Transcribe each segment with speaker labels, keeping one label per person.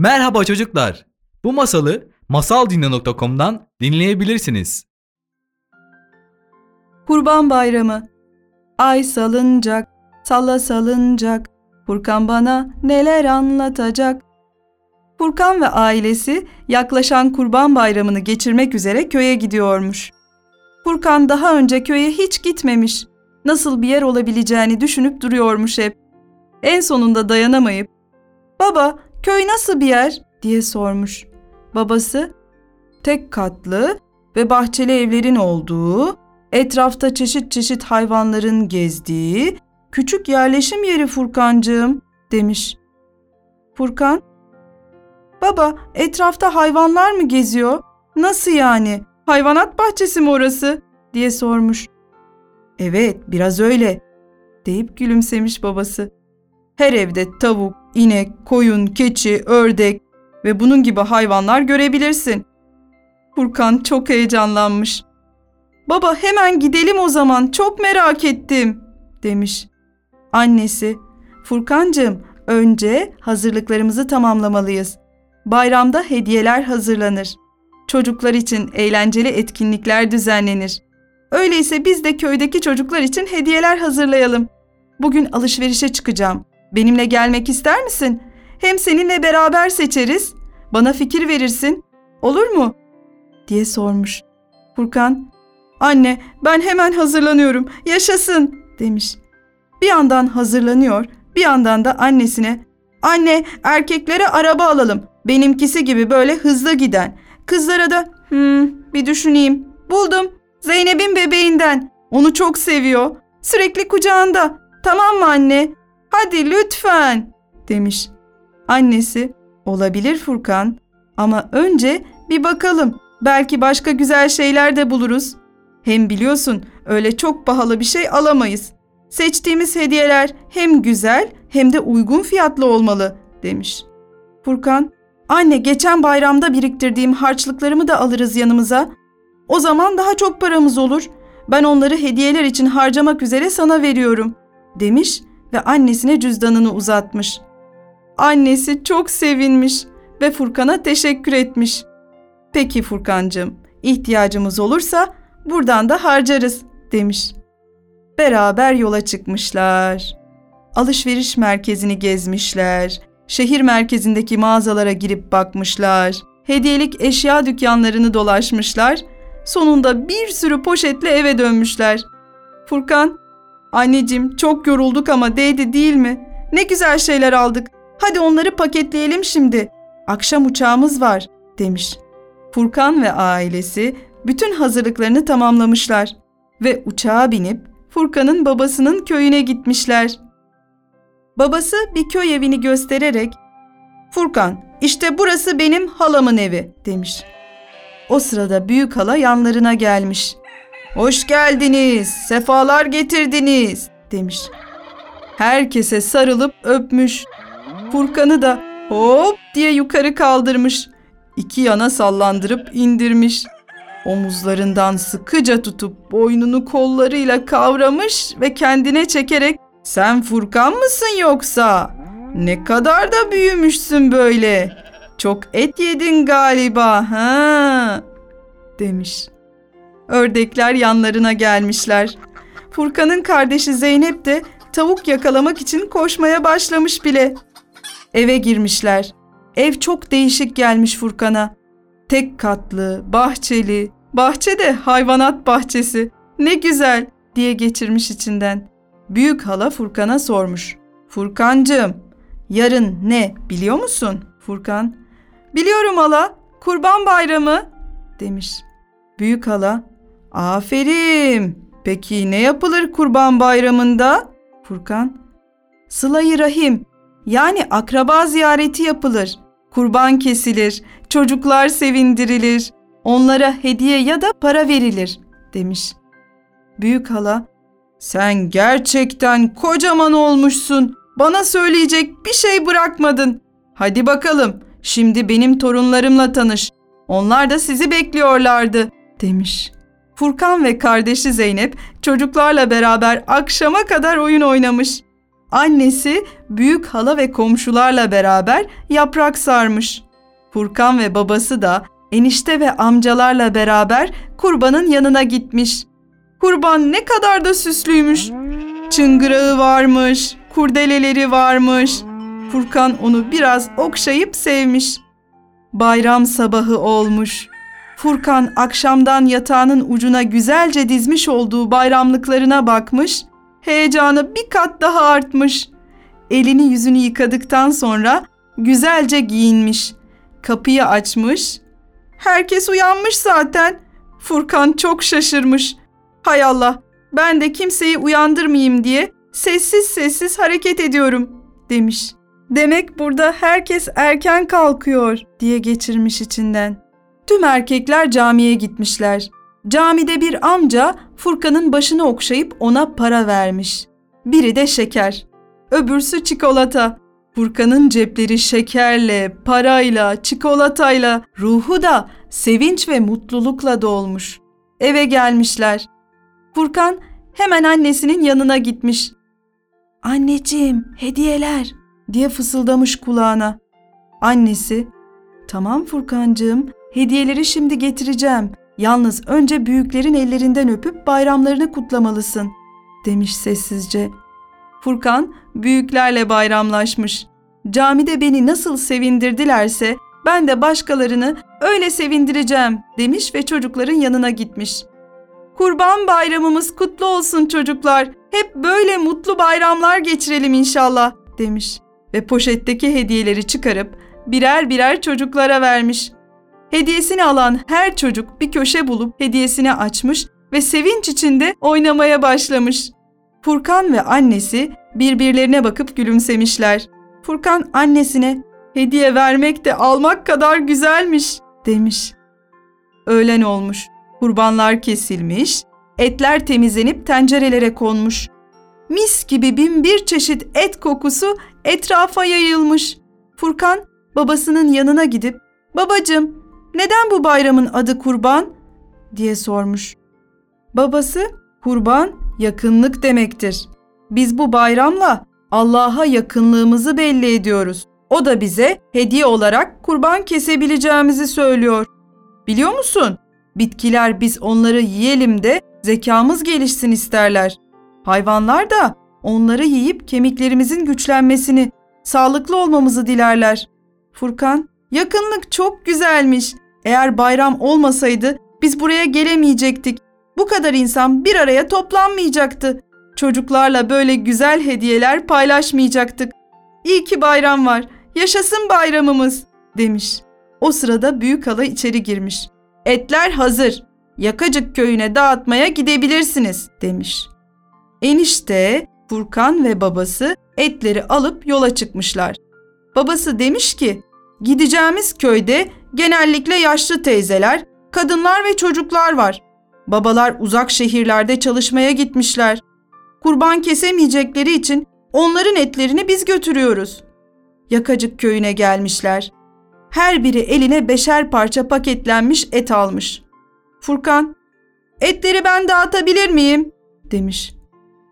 Speaker 1: Merhaba çocuklar. Bu masalı masaldinle.com'dan dinleyebilirsiniz.
Speaker 2: Kurban Bayramı Ay salıncak, salla salıncak, Furkan bana neler anlatacak. Furkan ve ailesi yaklaşan Kurban Bayramı'nı geçirmek üzere köye gidiyormuş. Furkan daha önce köye hiç gitmemiş. Nasıl bir yer olabileceğini düşünüp duruyormuş hep. En sonunda dayanamayıp, "Baba, köy nasıl bir yer?" diye sormuş. Babası, "Tek katlı ve bahçeli evlerin olduğu, etrafta çeşit çeşit hayvanların gezdiği küçük yerleşim yeri Furkancığım demiş. Furkan, baba etrafta hayvanlar mı geziyor? Nasıl yani? Hayvanat bahçesi mi orası? diye sormuş. Evet biraz öyle deyip gülümsemiş babası. Her evde tavuk, inek, koyun, keçi, ördek ve bunun gibi hayvanlar görebilirsin. Furkan çok heyecanlanmış. Baba hemen gidelim o zaman çok merak ettim demiş. Annesi Furkancığım önce hazırlıklarımızı tamamlamalıyız. Bayramda hediyeler hazırlanır. Çocuklar için eğlenceli etkinlikler düzenlenir. Öyleyse biz de köydeki çocuklar için hediyeler hazırlayalım. Bugün alışverişe çıkacağım. Benimle gelmek ister misin? Hem seninle beraber seçeriz. Bana fikir verirsin. Olur mu? diye sormuş. Furkan Anne ben hemen hazırlanıyorum. Yaşasın demiş. Bir yandan hazırlanıyor, bir yandan da annesine Anne erkeklere araba alalım. Benimkisi gibi böyle hızlı giden. Kızlara da hmm, bir düşüneyim. Buldum. Zeynep'in bebeğinden. Onu çok seviyor. Sürekli kucağında. Tamam mı anne? Hadi lütfen demiş. Annesi olabilir Furkan ama önce bir bakalım. Belki başka güzel şeyler de buluruz. Hem biliyorsun öyle çok pahalı bir şey alamayız. Seçtiğimiz hediyeler hem güzel hem de uygun fiyatlı olmalı demiş. Furkan, anne geçen bayramda biriktirdiğim harçlıklarımı da alırız yanımıza. O zaman daha çok paramız olur. Ben onları hediyeler için harcamak üzere sana veriyorum demiş ve annesine cüzdanını uzatmış. Annesi çok sevinmiş ve Furkan'a teşekkür etmiş. Peki Furkancığım, ihtiyacımız olursa buradan da harcarız demiş. Beraber yola çıkmışlar. Alışveriş merkezini gezmişler. Şehir merkezindeki mağazalara girip bakmışlar. Hediyelik eşya dükkanlarını dolaşmışlar. Sonunda bir sürü poşetle eve dönmüşler. Furkan, anneciğim çok yorulduk ama değdi değil mi? Ne güzel şeyler aldık. Hadi onları paketleyelim şimdi. Akşam uçağımız var demiş. Furkan ve ailesi bütün hazırlıklarını tamamlamışlar ve uçağa binip Furkan'ın babasının köyüne gitmişler. Babası bir köy evini göstererek "Furkan, işte burası benim halamın evi." demiş. O sırada büyük hala yanlarına gelmiş. "Hoş geldiniz, sefalar getirdiniz." demiş. Herkese sarılıp öpmüş. Furkan'ı da hop diye yukarı kaldırmış. İki yana sallandırıp indirmiş. Omuzlarından sıkıca tutup boynunu kollarıyla kavramış ve kendine çekerek "Sen Furkan mısın yoksa? Ne kadar da büyümüşsün böyle. Çok et yedin galiba ha?" demiş. Ördekler yanlarına gelmişler. Furkan'ın kardeşi Zeynep de tavuk yakalamak için koşmaya başlamış bile. Eve girmişler. Ev çok değişik gelmiş Furkan'a. Tek katlı, bahçeli, bahçe de hayvanat bahçesi. Ne güzel diye geçirmiş içinden. Büyük hala Furkan'a sormuş. Furkancığım, yarın ne biliyor musun? Furkan, biliyorum hala, kurban bayramı demiş. Büyük hala, aferin. Peki ne yapılır kurban bayramında? Furkan, sıla rahim yani akraba ziyareti yapılır. Kurban kesilir, çocuklar sevindirilir, onlara hediye ya da para verilir demiş. Büyük hala, sen gerçekten kocaman olmuşsun. Bana söyleyecek bir şey bırakmadın. Hadi bakalım, şimdi benim torunlarımla tanış. Onlar da sizi bekliyorlardı demiş. Furkan ve kardeşi Zeynep çocuklarla beraber akşama kadar oyun oynamış. annesi büyük hala ve komşularla beraber yaprak sarmış. Furkan ve babası da enişte ve amcalarla beraber kurbanın yanına gitmiş. Kurban ne kadar da süslüymüş. Çıngırağı varmış, kurdeleleri varmış. Furkan onu biraz okşayıp sevmiş. Bayram sabahı olmuş. Furkan akşamdan yatağının ucuna güzelce dizmiş olduğu bayramlıklarına bakmış. Heyecanı bir kat daha artmış. Elini yüzünü yıkadıktan sonra güzelce giyinmiş. Kapıyı açmış. Herkes uyanmış zaten. Furkan çok şaşırmış. Hay Allah, ben de kimseyi uyandırmayayım diye sessiz sessiz hareket ediyorum demiş. Demek burada herkes erken kalkıyor diye geçirmiş içinden. Tüm erkekler camiye gitmişler. Camide bir amca Furkan'ın başını okşayıp ona para vermiş. Biri de şeker, öbürsü çikolata. Furkan'ın cepleri şekerle, parayla, çikolatayla, ruhu da sevinç ve mutlulukla dolmuş. Eve gelmişler. Furkan hemen annesinin yanına gitmiş. Anneciğim, hediyeler diye fısıldamış kulağına. Annesi, tamam Furkancığım, hediyeleri şimdi getireceğim. Yalnız önce büyüklerin ellerinden öpüp bayramlarını kutlamalısın, demiş sessizce. Furkan büyüklerle bayramlaşmış. Camide beni nasıl sevindirdilerse ben de başkalarını öyle sevindireceğim demiş ve çocukların yanına gitmiş. Kurban bayramımız kutlu olsun çocuklar. Hep böyle mutlu bayramlar geçirelim inşallah demiş ve poşetteki hediyeleri çıkarıp birer birer çocuklara vermiş. Hediyesini alan her çocuk bir köşe bulup hediyesini açmış ve sevinç içinde oynamaya başlamış. Furkan ve annesi birbirlerine bakıp gülümsemişler. Furkan annesine hediye vermek de almak kadar güzelmiş demiş. Öğlen olmuş. Kurbanlar kesilmiş, etler temizlenip tencerelere konmuş. Mis gibi bin bir çeşit et kokusu etrafa yayılmış. Furkan babasının yanına gidip "Babacım, neden bu bayramın adı kurban?" diye sormuş. Babası, "Kurban yakınlık demektir. Biz bu bayramla Allah'a yakınlığımızı belli ediyoruz. O da bize hediye olarak kurban kesebileceğimizi söylüyor. Biliyor musun? Bitkiler biz onları yiyelim de zekamız gelişsin isterler. Hayvanlar da onları yiyip kemiklerimizin güçlenmesini, sağlıklı olmamızı dilerler. Furkan, yakınlık çok güzelmiş. Eğer bayram olmasaydı biz buraya gelemeyecektik. Bu kadar insan bir araya toplanmayacaktı. Çocuklarla böyle güzel hediyeler paylaşmayacaktık. İyi ki bayram var. Yaşasın bayramımız demiş. O sırada büyük hala içeri girmiş. Etler hazır. Yakacık köyüne dağıtmaya gidebilirsiniz demiş. Enişte, Furkan ve babası etleri alıp yola çıkmışlar. Babası demiş ki, gideceğimiz köyde genellikle yaşlı teyzeler, kadınlar ve çocuklar var. Babalar uzak şehirlerde çalışmaya gitmişler. Kurban kesemeyecekleri için onların etlerini biz götürüyoruz. Yakacık köyüne gelmişler. Her biri eline beşer parça paketlenmiş et almış. Furkan, etleri ben dağıtabilir miyim? demiş.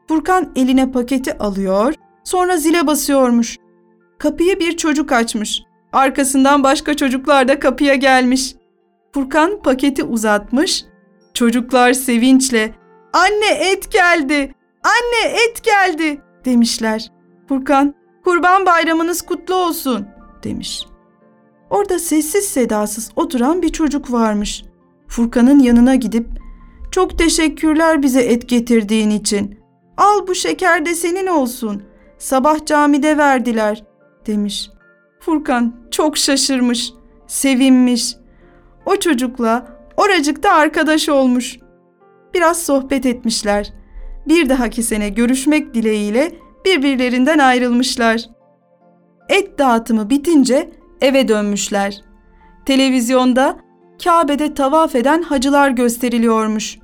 Speaker 2: Furkan eline paketi alıyor, sonra zile basıyormuş. Kapıyı bir çocuk açmış. Arkasından başka çocuklar da kapıya gelmiş. Furkan paketi uzatmış. Çocuklar sevinçle "Anne et geldi! Anne et geldi!" demişler. Furkan, "Kurban bayramınız kutlu olsun." demiş. Orada sessiz sedasız oturan bir çocuk varmış. Furkan'ın yanına gidip "Çok teşekkürler bize et getirdiğin için. Al bu şeker de senin olsun. Sabah camide verdiler." demiş. Furkan çok şaşırmış, sevinmiş. O çocukla oracıkta arkadaş olmuş. Biraz sohbet etmişler. Bir dahaki sene görüşmek dileğiyle birbirlerinden ayrılmışlar. Et dağıtımı bitince eve dönmüşler. Televizyonda Kabe'de tavaf eden hacılar gösteriliyormuş.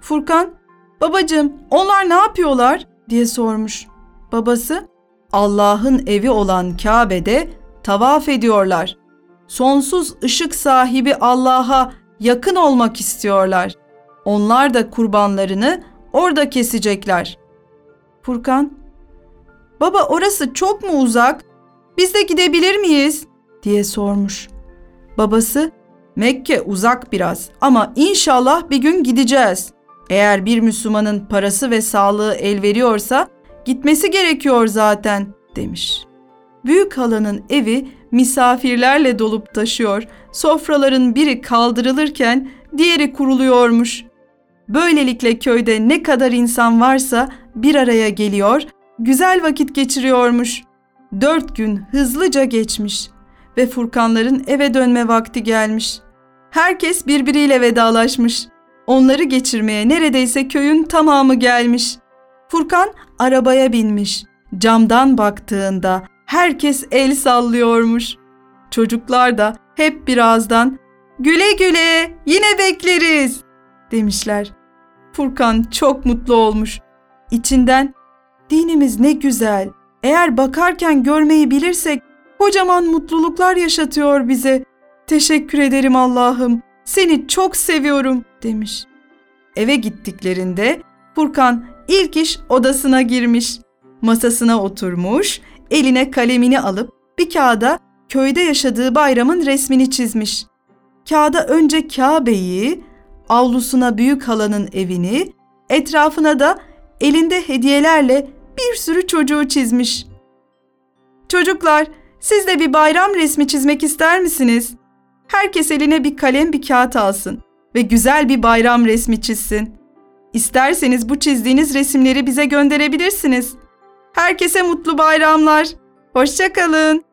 Speaker 2: Furkan, babacığım onlar ne yapıyorlar diye sormuş. Babası, Allah'ın evi olan Kabe'de tavaf ediyorlar. Sonsuz ışık sahibi Allah'a yakın olmak istiyorlar. Onlar da kurbanlarını orada kesecekler. Furkan, Baba orası çok mu uzak? Biz de gidebilir miyiz? diye sormuş. Babası, Mekke uzak biraz ama inşallah bir gün gideceğiz. Eğer bir Müslümanın parası ve sağlığı el veriyorsa gitmesi gerekiyor zaten demiş. Büyük halanın evi misafirlerle dolup taşıyor. Sofraların biri kaldırılırken diğeri kuruluyormuş. Böylelikle köyde ne kadar insan varsa bir araya geliyor, güzel vakit geçiriyormuş. Dört gün hızlıca geçmiş ve Furkanların eve dönme vakti gelmiş. Herkes birbiriyle vedalaşmış. Onları geçirmeye neredeyse köyün tamamı gelmiş. Furkan arabaya binmiş. Camdan baktığında herkes el sallıyormuş. Çocuklar da hep birazdan güle güle yine bekleriz demişler. Furkan çok mutlu olmuş. İçinden dinimiz ne güzel. Eğer bakarken görmeyi bilirsek kocaman mutluluklar yaşatıyor bize. Teşekkür ederim Allah'ım. Seni çok seviyorum demiş. Eve gittiklerinde Furkan ilk iş odasına girmiş. Masasına oturmuş, eline kalemini alıp bir kağıda köyde yaşadığı bayramın resmini çizmiş. Kağıda önce Kabe'yi, avlusuna büyük halanın evini, etrafına da elinde hediyelerle bir sürü çocuğu çizmiş. Çocuklar, siz de bir bayram resmi çizmek ister misiniz? Herkes eline bir kalem bir kağıt alsın ve güzel bir bayram resmi çizsin. İsterseniz bu çizdiğiniz resimleri bize gönderebilirsiniz. Herkese mutlu bayramlar. Hoşçakalın.